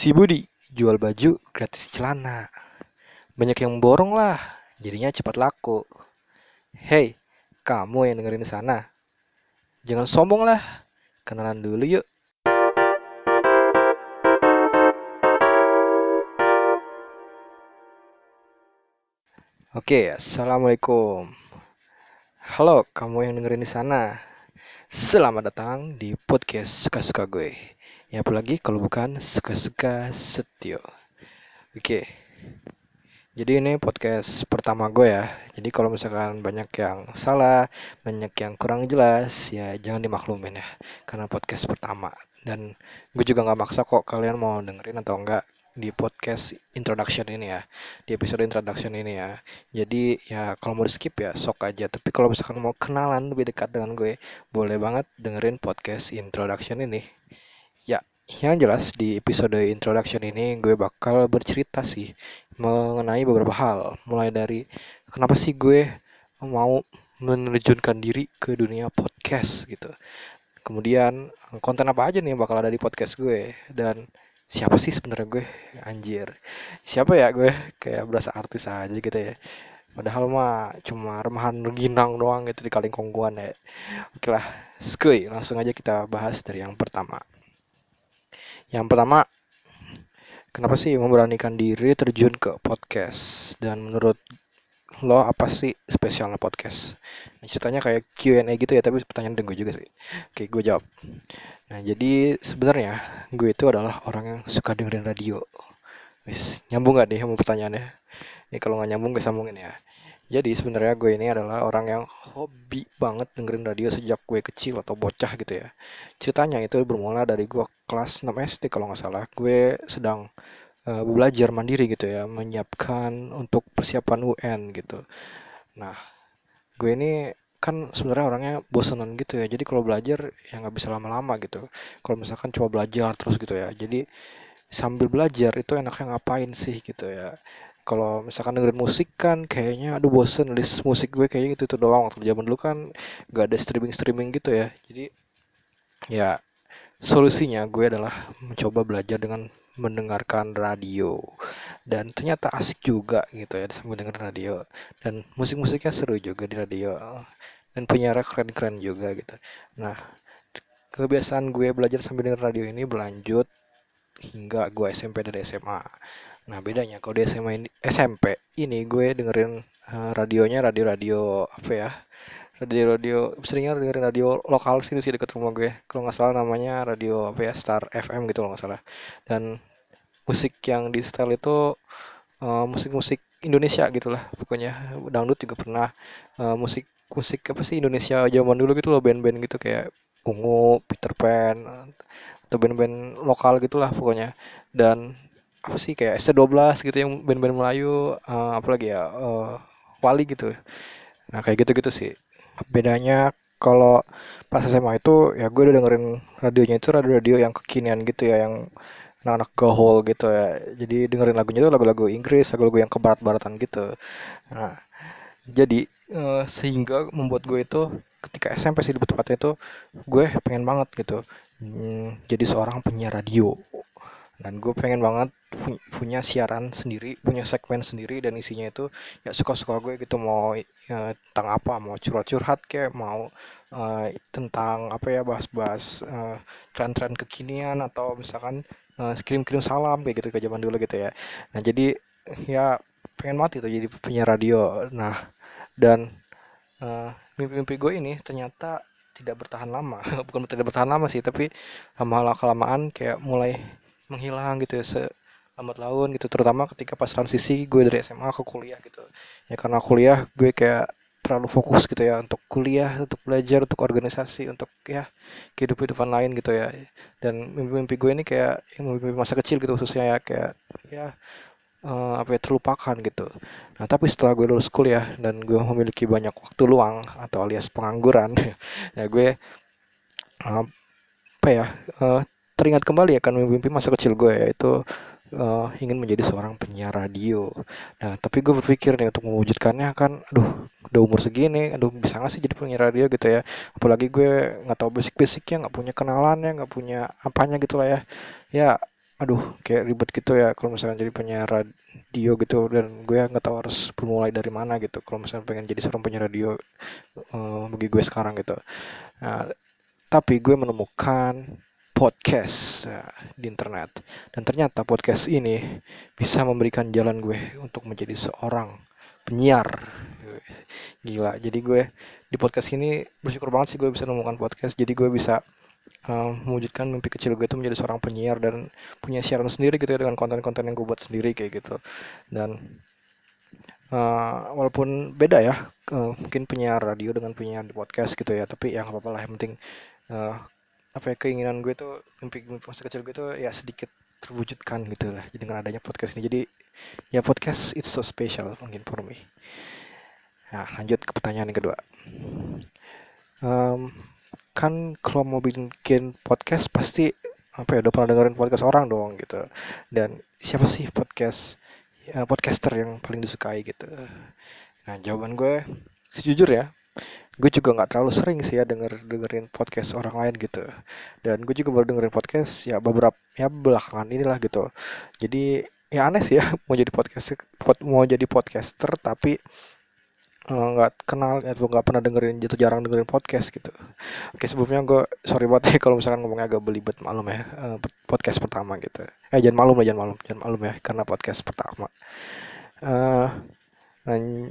Si Budi jual baju gratis celana. Banyak yang borong lah, jadinya cepat laku. Hei, kamu yang dengerin sana. Jangan sombong lah, kenalan dulu yuk. Oke, assalamualaikum. Halo, kamu yang dengerin di sana. Selamat datang di podcast suka-suka gue. Ya apalagi kalau bukan suka-suka setio. Oke. Jadi ini podcast pertama gue ya. Jadi kalau misalkan banyak yang salah, banyak yang kurang jelas, ya jangan dimaklumin ya. Karena podcast pertama. Dan gue juga nggak maksa kok kalian mau dengerin atau enggak di podcast introduction ini ya di episode introduction ini ya jadi ya kalau mau di skip ya sok aja tapi kalau misalkan mau kenalan lebih dekat dengan gue boleh banget dengerin podcast introduction ini ya yang jelas di episode introduction ini gue bakal bercerita sih mengenai beberapa hal. Mulai dari kenapa sih gue mau menerjunkan diri ke dunia podcast gitu. Kemudian konten apa aja nih yang bakal ada di podcast gue? Dan siapa sih sebenarnya gue? Anjir. Siapa ya gue? Kayak berasa artis aja gitu ya. Padahal mah cuma remahan ginang doang gitu di kaling kongguan ya. Oke lah skuy langsung aja kita bahas dari yang pertama yang pertama kenapa sih memberanikan diri terjun ke podcast dan menurut lo apa sih spesialnya podcast? Nah, ceritanya kayak Q&A gitu ya, tapi pertanyaan dari gue juga sih. Oke, gue jawab. Nah, jadi sebenarnya gue itu adalah orang yang suka dengerin radio. Wis, nyambung gak nih sama pertanyaannya? Ini kalau nggak nyambung gue sambungin ya. Jadi sebenarnya gue ini adalah orang yang hobi banget dengerin radio sejak gue kecil atau bocah gitu ya. Ceritanya itu bermula dari gue kelas 6 SD kalau nggak salah. Gue sedang uh, belajar mandiri gitu ya, menyiapkan untuk persiapan UN gitu. Nah, gue ini kan sebenarnya orangnya bosenan gitu ya. Jadi kalau belajar ya nggak bisa lama-lama gitu. Kalau misalkan cuma belajar terus gitu ya. Jadi sambil belajar itu enaknya ngapain sih gitu ya. Kalau misalkan dengerin musik kan kayaknya aduh bosen list musik gue kayaknya gitu, itu doang. Waktu zaman dulu kan gak ada streaming streaming gitu ya. Jadi ya solusinya gue adalah mencoba belajar dengan mendengarkan radio. Dan ternyata asik juga gitu ya sambil dengerin radio. Dan musik-musiknya seru juga di radio. Dan penyiar keren-keren juga gitu. Nah kebiasaan gue belajar sambil dengerin radio ini berlanjut hingga gue SMP dan SMA nah bedanya kalau di SMA ini, SMP ini gue dengerin uh, radionya radio-radio apa ya? Radio-radio seringnya dengerin radio lokal sini sih dekat rumah gue. Kalau nggak salah namanya radio apa ya? Star FM gitu loh nggak salah. Dan musik yang di setel itu uh, musik-musik Indonesia gitulah pokoknya. Dangdut juga pernah uh, musik musik apa sih Indonesia zaman dulu gitu loh band-band gitu kayak Ungu, Peter Pan atau band-band lokal gitulah pokoknya. Dan apa sih kayak SC12 gitu yang band-band Melayu uh, apalagi ya uh, Wali gitu. Nah kayak gitu-gitu sih. Bedanya kalau pas SMA itu ya gue udah dengerin radionya itu radio-radio yang kekinian gitu ya yang anak-anak gaul gitu ya. Jadi dengerin lagunya itu lagu-lagu Inggris lagu-lagu yang kebarat-baratan gitu. Nah jadi uh, sehingga membuat gue itu ketika SMP sih di tempatnya itu gue pengen banget gitu hmm, jadi seorang penyiar radio dan gue pengen banget punya siaran sendiri punya segmen sendiri dan isinya itu ya suka-suka gue gitu mau uh, tentang apa mau curhat-curhat kayak mau uh, tentang apa ya bahas-bahas uh, tren-tren kekinian atau misalkan uh, kirim-kirim salam kayak gitu ke zaman dulu gitu ya. Nah jadi ya pengen mati tuh jadi penyiar radio. Nah dan uh, mimpi-mimpi gue ini ternyata tidak bertahan lama. Bukan tidak bertahan lama sih tapi lama kelamaan kayak mulai menghilang gitu ya se lambat laun gitu terutama ketika pas transisi gue dari SMA ke kuliah gitu ya karena kuliah gue kayak terlalu fokus gitu ya untuk kuliah, untuk belajar, untuk organisasi, untuk ya kehidupan lain gitu ya. Dan mimpi-mimpi gue ini kayak ya, mimpi masa kecil gitu khususnya ya kayak ya uh, apa ya terlupakan gitu. Nah tapi setelah gue lulus kuliah dan gue memiliki banyak waktu luang atau alias pengangguran, ya gue uh, apa ya uh, teringat kembali ya kan mimpi masa kecil gue yaitu uh, ingin menjadi seorang penyiar radio. Nah, tapi gue berpikir nih untuk mewujudkannya kan, aduh, udah umur segini, aduh bisa nggak sih jadi penyiar radio gitu ya? Apalagi gue nggak tahu basic-basicnya, nggak punya kenalan ya, nggak punya apanya gitu lah ya. Ya aduh kayak ribet gitu ya kalau misalnya jadi penyiar radio gitu dan gue nggak tahu harus bermulai dari mana gitu kalau misalnya pengen jadi seorang penyiar radio uh, bagi gue sekarang gitu nah, tapi gue menemukan podcast ya, di internet. Dan ternyata podcast ini bisa memberikan jalan gue untuk menjadi seorang penyiar. Gila jadi gue di podcast ini bersyukur banget sih gue bisa menemukan podcast. Jadi gue bisa uh, mewujudkan mimpi kecil gue itu menjadi seorang penyiar dan punya siaran sendiri gitu ya dengan konten-konten yang gue buat sendiri kayak gitu. Dan uh, walaupun beda ya uh, mungkin penyiar radio dengan penyiar di podcast gitu ya tapi yang apa-apa lah. Yang penting uh, apa ya keinginan gue tuh mimpi mimpi masa kecil gue tuh ya sedikit terwujudkan gitu lah jadi dengan adanya podcast ini. Jadi ya podcast it's so special mungkin for me. Nah lanjut ke pertanyaan yang kedua. Um, kan kalau mau bikin podcast pasti apa ya udah pernah dengerin podcast orang dong gitu. Dan siapa sih podcast ya, podcaster yang paling disukai gitu? Nah jawaban gue sejujur ya gue juga nggak terlalu sering sih ya denger dengerin podcast orang lain gitu dan gue juga baru dengerin podcast ya beberapa ya belakangan inilah gitu jadi ya aneh sih ya mau jadi podcast mau jadi podcaster tapi Eh, nggak uh, kenal atau nggak pernah dengerin jatuh jarang dengerin podcast gitu. Oke sebelumnya gue sorry banget ya kalau misalkan ngomongnya agak belibet malum ya uh, podcast pertama gitu. Eh jangan malum lah jangan malum jangan malum ya karena podcast pertama. Uh, dan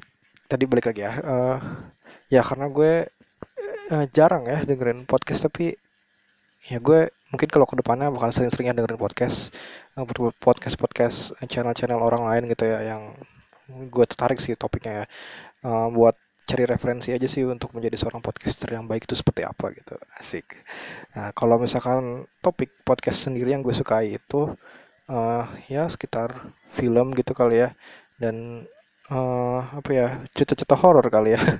tadi balik lagi ya. Uh, ya karena gue uh, jarang ya dengerin podcast tapi ya gue mungkin kalau ke depannya bakal sering-seringnya dengerin podcast uh, podcast podcast channel-channel orang lain gitu ya yang gue tertarik sih topiknya ya. Uh, buat cari referensi aja sih untuk menjadi seorang podcaster yang baik itu seperti apa gitu. Asik. Nah kalau misalkan topik podcast sendiri yang gue sukai itu uh, ya sekitar film gitu kali ya. Dan uh, apa ya cerita-cerita horor kali ya.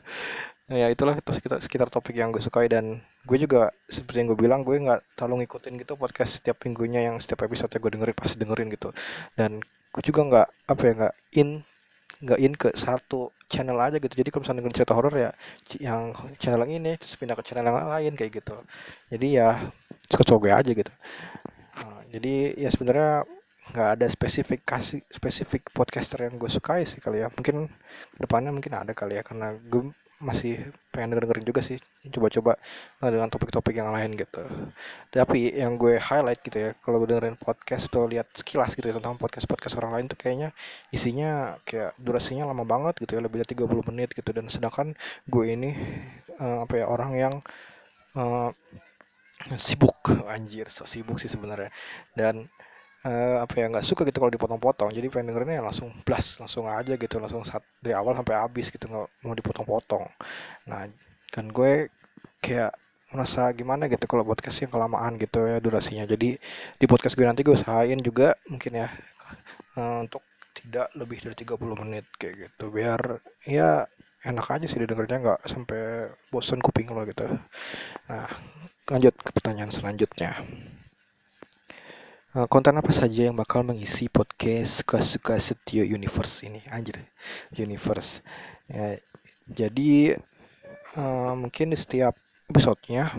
Ya itulah itu sekitar, sekitar topik yang gue sukai dan gue juga seperti yang gue bilang gue nggak terlalu ngikutin gitu podcast setiap minggunya yang setiap episode gue dengerin pasti dengerin gitu. Dan gue juga nggak apa ya nggak in nggak in ke satu channel aja gitu. Jadi kalau misalnya dengerin cerita horor ya yang channel yang ini terus pindah ke channel yang lain kayak gitu. Jadi ya suka suka gue aja gitu. Nah, jadi ya sebenarnya nggak ada spesifikasi spesifik podcaster yang gue sukai sih kali ya. Mungkin depannya mungkin ada kali ya karena gue masih pengen denger-dengerin juga sih coba-coba dengan topik-topik yang lain gitu. Tapi yang gue highlight gitu ya kalau dengerin podcast tuh lihat sekilas gitu ya tentang podcast-podcast orang lain tuh kayaknya isinya kayak durasinya lama banget gitu ya lebih dari 30 menit gitu. Dan sedangkan gue ini uh, apa ya orang yang uh, sibuk. Anjir so sibuk sih sebenarnya. Dan uh, apa ya nggak suka gitu kalau dipotong-potong. Jadi pengen dengerinnya langsung blast langsung aja gitu langsung saat dari awal sampai habis gitu nggak mau dipotong-potong. Nah kan gue kayak merasa gimana gitu kalau podcast yang kelamaan gitu ya durasinya. Jadi di podcast gue nanti gue usahain juga mungkin ya uh, untuk tidak lebih dari 30 menit kayak gitu. Biar ya enak aja sih didengarnya nggak sampai bosan kuping lo gitu. Nah lanjut ke pertanyaan selanjutnya konten apa saja yang bakal mengisi podcast suka-suka setio universe ini? Anjir universe. Ya, jadi uh, mungkin di setiap episodenya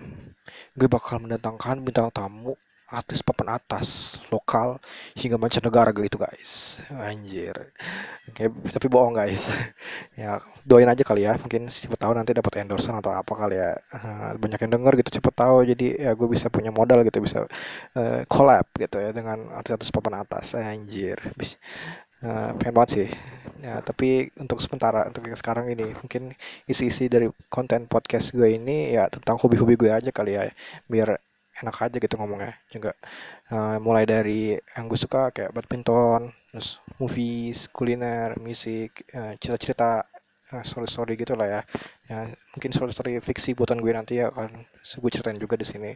gue bakal mendatangkan bintang tamu artis papan atas lokal hingga mancanegara gitu guys. Anjir. Oke, tapi bohong guys. Ya doain aja kali ya. Mungkin siapa tahu nanti dapat endorsean atau apa kali ya. Uh, banyak yang denger gitu cepet tahu. Jadi ya gue bisa punya modal gitu bisa uh, collab gitu ya dengan artis-artis papan atas. Anjir. Uh, pengen banget sih. Ya tapi untuk sementara untuk yang sekarang ini mungkin isi-isi dari konten podcast gue ini ya tentang hobi-hobi gue aja kali ya. Biar enak aja gitu ngomongnya. Juga uh, mulai dari yang gue suka kayak badminton terus movies kuliner musik uh, cerita-cerita uh, story-story gitu lah ya. Ya mungkin story-story fiksi buatan gue nanti ya kan gue ceritain juga di sini.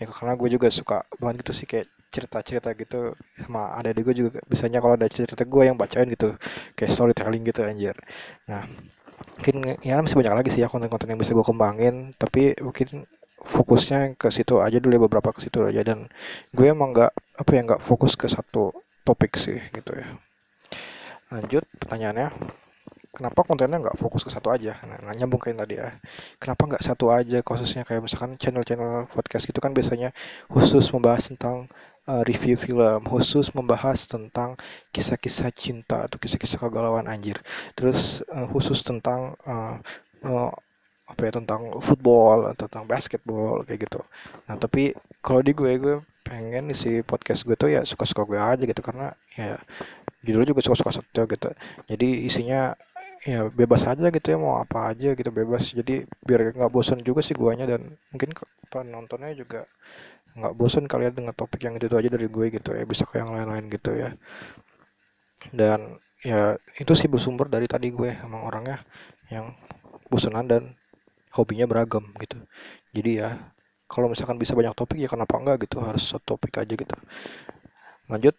Ya karena gue juga suka banget gitu sih kayak cerita-cerita gitu sama ada gue juga biasanya kalau ada cerita-cerita gue yang bacain gitu kayak storytelling gitu anjir. Nah mungkin ya masih banyak lagi sih ya konten-konten yang bisa gue kembangin tapi mungkin fokusnya ke situ aja dulu ya beberapa ke situ aja. Dan gue emang nggak apa ya nggak fokus ke satu topik sih gitu ya. Lanjut pertanyaannya kenapa kontennya nggak fokus ke satu aja? Nah, nah nyambung kayak tadi ya. Kenapa nggak satu aja khususnya? Kayak misalkan channel-channel podcast gitu kan biasanya khusus membahas tentang uh, review film khusus membahas tentang kisah-kisah cinta atau kisah-kisah kegalauan anjir. Terus uh, khusus tentang uh, ya tentang football tentang basketball kayak gitu. Nah tapi kalau di gue gue pengen isi podcast gue tuh ya suka-suka gue aja gitu karena ya judulnya juga suka-suka setio gitu. Jadi isinya ya bebas aja gitu ya mau apa aja gitu bebas jadi biar nggak bosan juga sih guanya dan mungkin penontonnya juga nggak bosan kalian dengan topik yang itu, aja dari gue gitu ya bisa ke yang lain-lain gitu ya dan ya itu sih bersumber dari tadi gue emang orangnya yang bosanan dan hobinya beragam gitu. Jadi ya kalau misalkan bisa banyak topik ya kenapa enggak gitu. Harus satu topik aja gitu. Lanjut.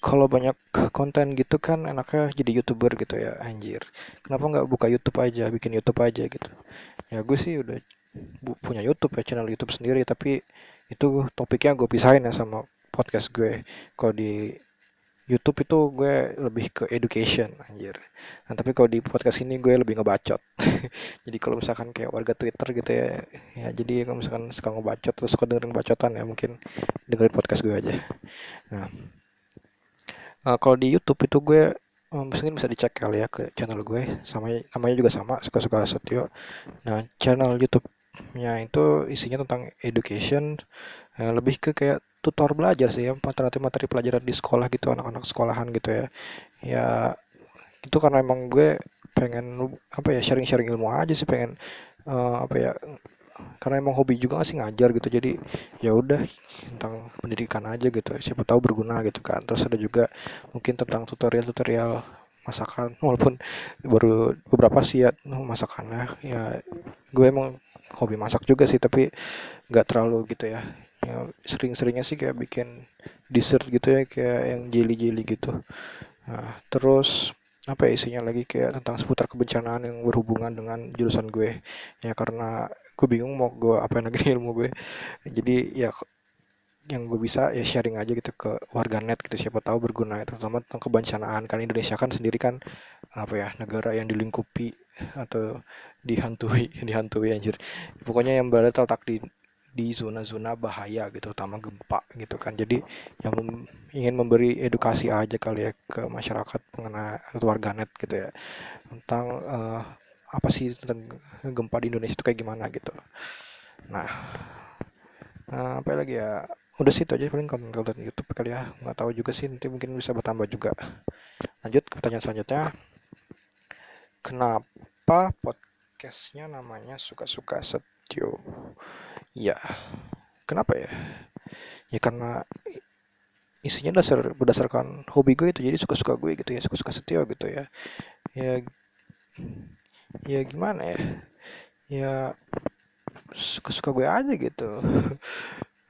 Kalau banyak konten gitu kan enaknya jadi youtuber gitu ya anjir. Kenapa nggak buka YouTube aja bikin YouTube aja gitu. Ya gue sih udah punya YouTube ya channel YouTube sendiri. Tapi itu topiknya gue pisahin ya sama podcast gue. Kalau di YouTube itu gue lebih ke education anjir. Nah tapi kalau di podcast ini gue lebih ngebacot. Jadi kalau misalkan kayak warga Twitter gitu ya ya jadi kalau misalkan suka ngebacot terus suka dengerin bacotan ya mungkin dengerin podcast gue aja. Nah uh, kalau di YouTube itu gue um, mungkin bisa dicek kali ya ke channel gue. Sama namanya juga sama suka-suka Setio. Nah channel YouTube-nya itu isinya tentang education uh, lebih ke kayak tutor belajar sih ya materi-materi pelajaran di sekolah gitu anak-anak sekolahan gitu ya. Ya itu karena emang gue pengen apa ya sharing-sharing ilmu aja sih pengen uh, apa ya karena emang hobi juga gak sih ngajar gitu. Jadi ya udah tentang pendidikan aja gitu siapa tahu berguna gitu kan. Terus ada juga mungkin tentang tutorial-tutorial masakan walaupun baru beberapa sih ya masakannya. Ya gue emang hobi masak juga sih tapi nggak terlalu gitu ya ya sering-seringnya sih kayak bikin dessert gitu ya kayak yang jelly-jelly gitu. Nah terus apa ya isinya lagi? Kayak tentang seputar kebencanaan yang berhubungan dengan jurusan gue. Ya karena gue bingung mau gue apa lagi ilmu gue. Jadi ya yang gue bisa ya sharing aja gitu ke warga net gitu. Siapa tahu berguna terutama tentang kebencanaan. Kan Indonesia kan sendiri kan apa ya negara yang dilingkupi atau dihantui dihantui anjir. Pokoknya yang berada terletak di di zona-zona bahaya gitu terutama gempa gitu kan. Jadi yang ingin memberi edukasi aja kali ya ke masyarakat mengenai warga net gitu ya tentang uh, apa sih tentang gempa di Indonesia itu kayak gimana gitu. Nah uh, apa lagi ya udah sih itu aja paling konten-konten YouTube kali ya. Nggak tahu juga sih nanti mungkin bisa bertambah juga. Lanjut ke pertanyaan selanjutnya. Kenapa podcastnya namanya suka-suka setio ya kenapa ya? Ya karena isinya dasar berdasarkan hobi gue itu jadi suka-suka gue gitu ya suka-suka setio gitu ya. Ya ya gimana ya? Ya suka-suka gue aja gitu.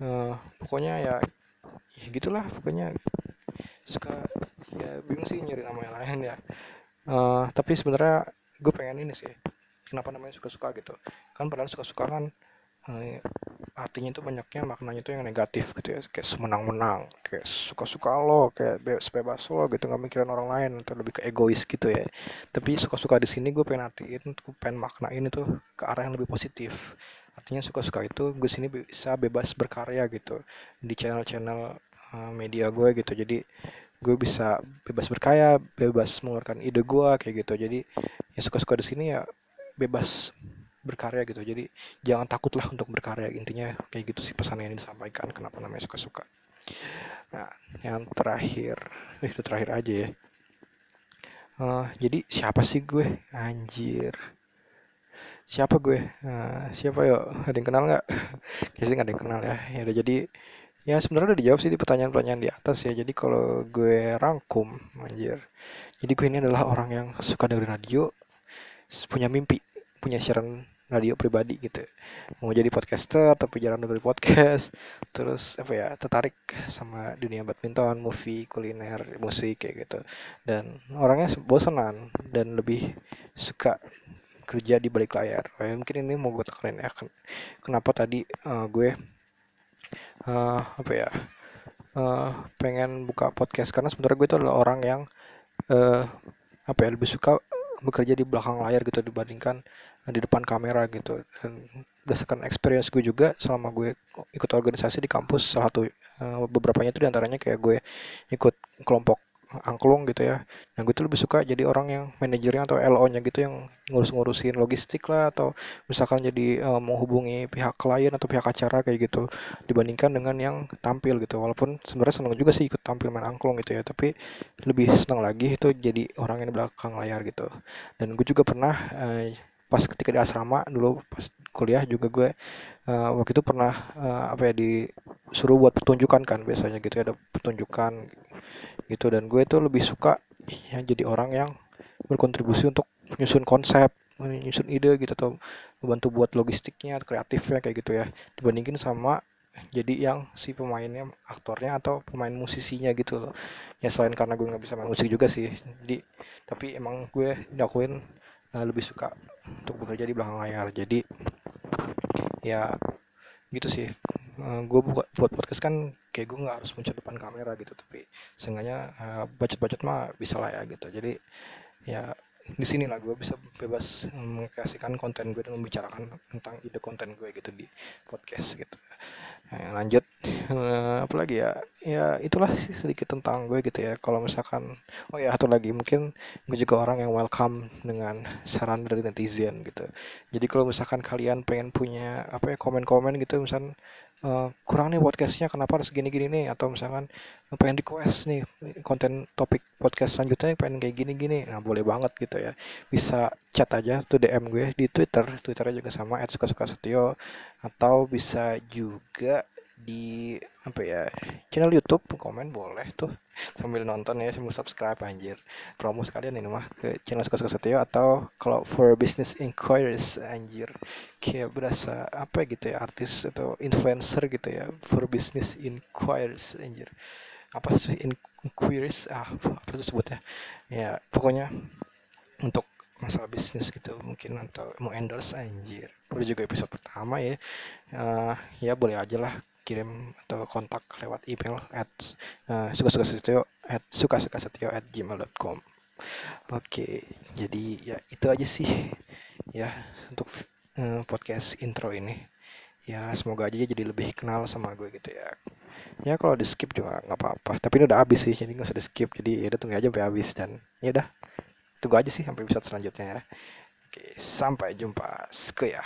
Uh, pokoknya ya, ya gitulah pokoknya suka ya bingung sih nyari nama yang lain ya. Uh, tapi sebenarnya gue pengen ini sih kenapa namanya suka-suka gitu. Kan padahal suka-suka kan uh, artinya itu banyaknya maknanya itu yang negatif gitu ya kayak semenang-menang kayak suka-suka lo kayak be bebas lo gitu nggak mikirin orang lain atau lebih ke egois gitu ya. Tapi suka-suka di sini gue pengen artiin gue pengen maknain itu ke arah yang lebih positif. Artinya suka-suka itu gue sini bisa bebas berkarya gitu di channel-channel uh, media gue gitu. Jadi gue bisa bebas berkarya bebas mengeluarkan ide gue kayak gitu. Jadi ya suka-suka di sini ya bebas berkarya gitu. Jadi jangan takutlah untuk berkarya. Intinya kayak gitu sih pesan yang disampaikan kenapa namanya suka-suka. Nah yang terakhir eh itu terakhir aja ya. Uh, jadi siapa sih gue? Anjir. Siapa gue? Uh, siapa yo? Ada yang kenal nggak? Kayaknya nggak ada yang kenal ya. Ya udah jadi ya sebenarnya udah dijawab sih di pertanyaan-pertanyaan di atas ya. Jadi kalau gue rangkum anjir. Jadi gue ini adalah orang yang suka dengerin radio punya mimpi punya siaran radio pribadi gitu. Mau jadi podcaster tapi jarang dengerin podcast. Terus apa ya tertarik sama dunia badminton movie kuliner musik kayak gitu. Dan orangnya bosenan dan lebih suka kerja di balik layar. Ya, mungkin ini mau gue tekanin ya kenapa tadi uh, gue uh, apa ya uh, pengen buka podcast. Karena sebenarnya gue itu adalah orang yang uh, apa ya lebih suka bekerja di belakang layar gitu dibandingkan di depan kamera gitu. Dan berdasarkan experience gue juga selama gue ikut organisasi di kampus salah satu uh, beberapanya itu di antaranya kayak gue ikut kelompok angklung gitu ya. Nah gue tuh lebih suka jadi orang yang manajernya atau LO-nya gitu yang ngurus-ngurusin logistik lah atau misalkan jadi uh, menghubungi pihak klien atau pihak acara kayak gitu dibandingkan dengan yang tampil gitu. Walaupun sebenarnya seneng juga sih ikut tampil main angklung gitu ya, tapi lebih seneng lagi itu jadi orang yang di belakang layar gitu. Dan gue juga pernah uh, pas ketika di asrama dulu pas kuliah juga gue uh, waktu itu pernah uh, apa ya disuruh buat pertunjukan kan biasanya gitu ya ada pertunjukan gitu. Dan gue tuh lebih suka ya jadi orang yang berkontribusi untuk menyusun konsep menyusun ide gitu atau membantu buat logistiknya kreatifnya kayak gitu ya. Dibandingin sama jadi yang si pemainnya aktornya atau pemain musisinya gitu loh. Ya selain karena gue nggak bisa main musik juga sih jadi tapi emang gue dakuin uh, lebih suka untuk bekerja di belakang layar. Jadi ya gitu sih. Uh, gue buat buat podcast kan kayak gue nggak harus muncul depan kamera gitu tapi seenggaknya uh, budget-budget mah bisa lah ya gitu. Jadi ya di sini lah gue bisa bebas mengkreasikan konten gue dan membicarakan tentang ide konten gue gitu di podcast gitu. Nah, lanjut apa lagi ya? Ya itulah sih sedikit tentang gue gitu ya. Kalau misalkan oh ya satu lagi mungkin gue juga orang yang welcome dengan saran dari netizen gitu. Jadi kalau misalkan kalian pengen punya apa ya komen-komen gitu misalkan uh, kurang nih podcastnya kenapa harus gini-gini nih? Atau misalkan pengen di quest nih konten topik podcast selanjutnya pengen kayak gini-gini. Nah boleh banget gitu ya. Bisa chat aja tuh DM gue di Twitter. Twitternya juga sama @suka-suka setio. Atau bisa juga di apa ya channel YouTube komen boleh tuh. Sambil nonton ya sambil subscribe anjir. Promo sekalian ini mah ke channel suka suka setio atau kalau for business inquiries anjir. Kayak berasa apa gitu ya artis atau influencer gitu ya for business inquiries anjir. Apa sih inquiries? Ah apa tuh sebutnya? Ya pokoknya untuk masalah bisnis gitu mungkin atau mau endorse anjir. Udah juga episode pertama ya. Uh, ya boleh aja lah kirim atau kontak lewat email at uh, suka suka setio at suka suka setio at gmail.com oke jadi ya itu aja sih ya untuk uh, podcast intro ini ya semoga aja jadi lebih kenal sama gue gitu ya ya kalau di skip juga nggak apa-apa tapi ini udah habis sih jadi nggak usah di skip jadi ya udah tunggu aja sampai habis dan ya udah tunggu aja sih sampai episode selanjutnya ya. Oke, sampai jumpa. Sekian.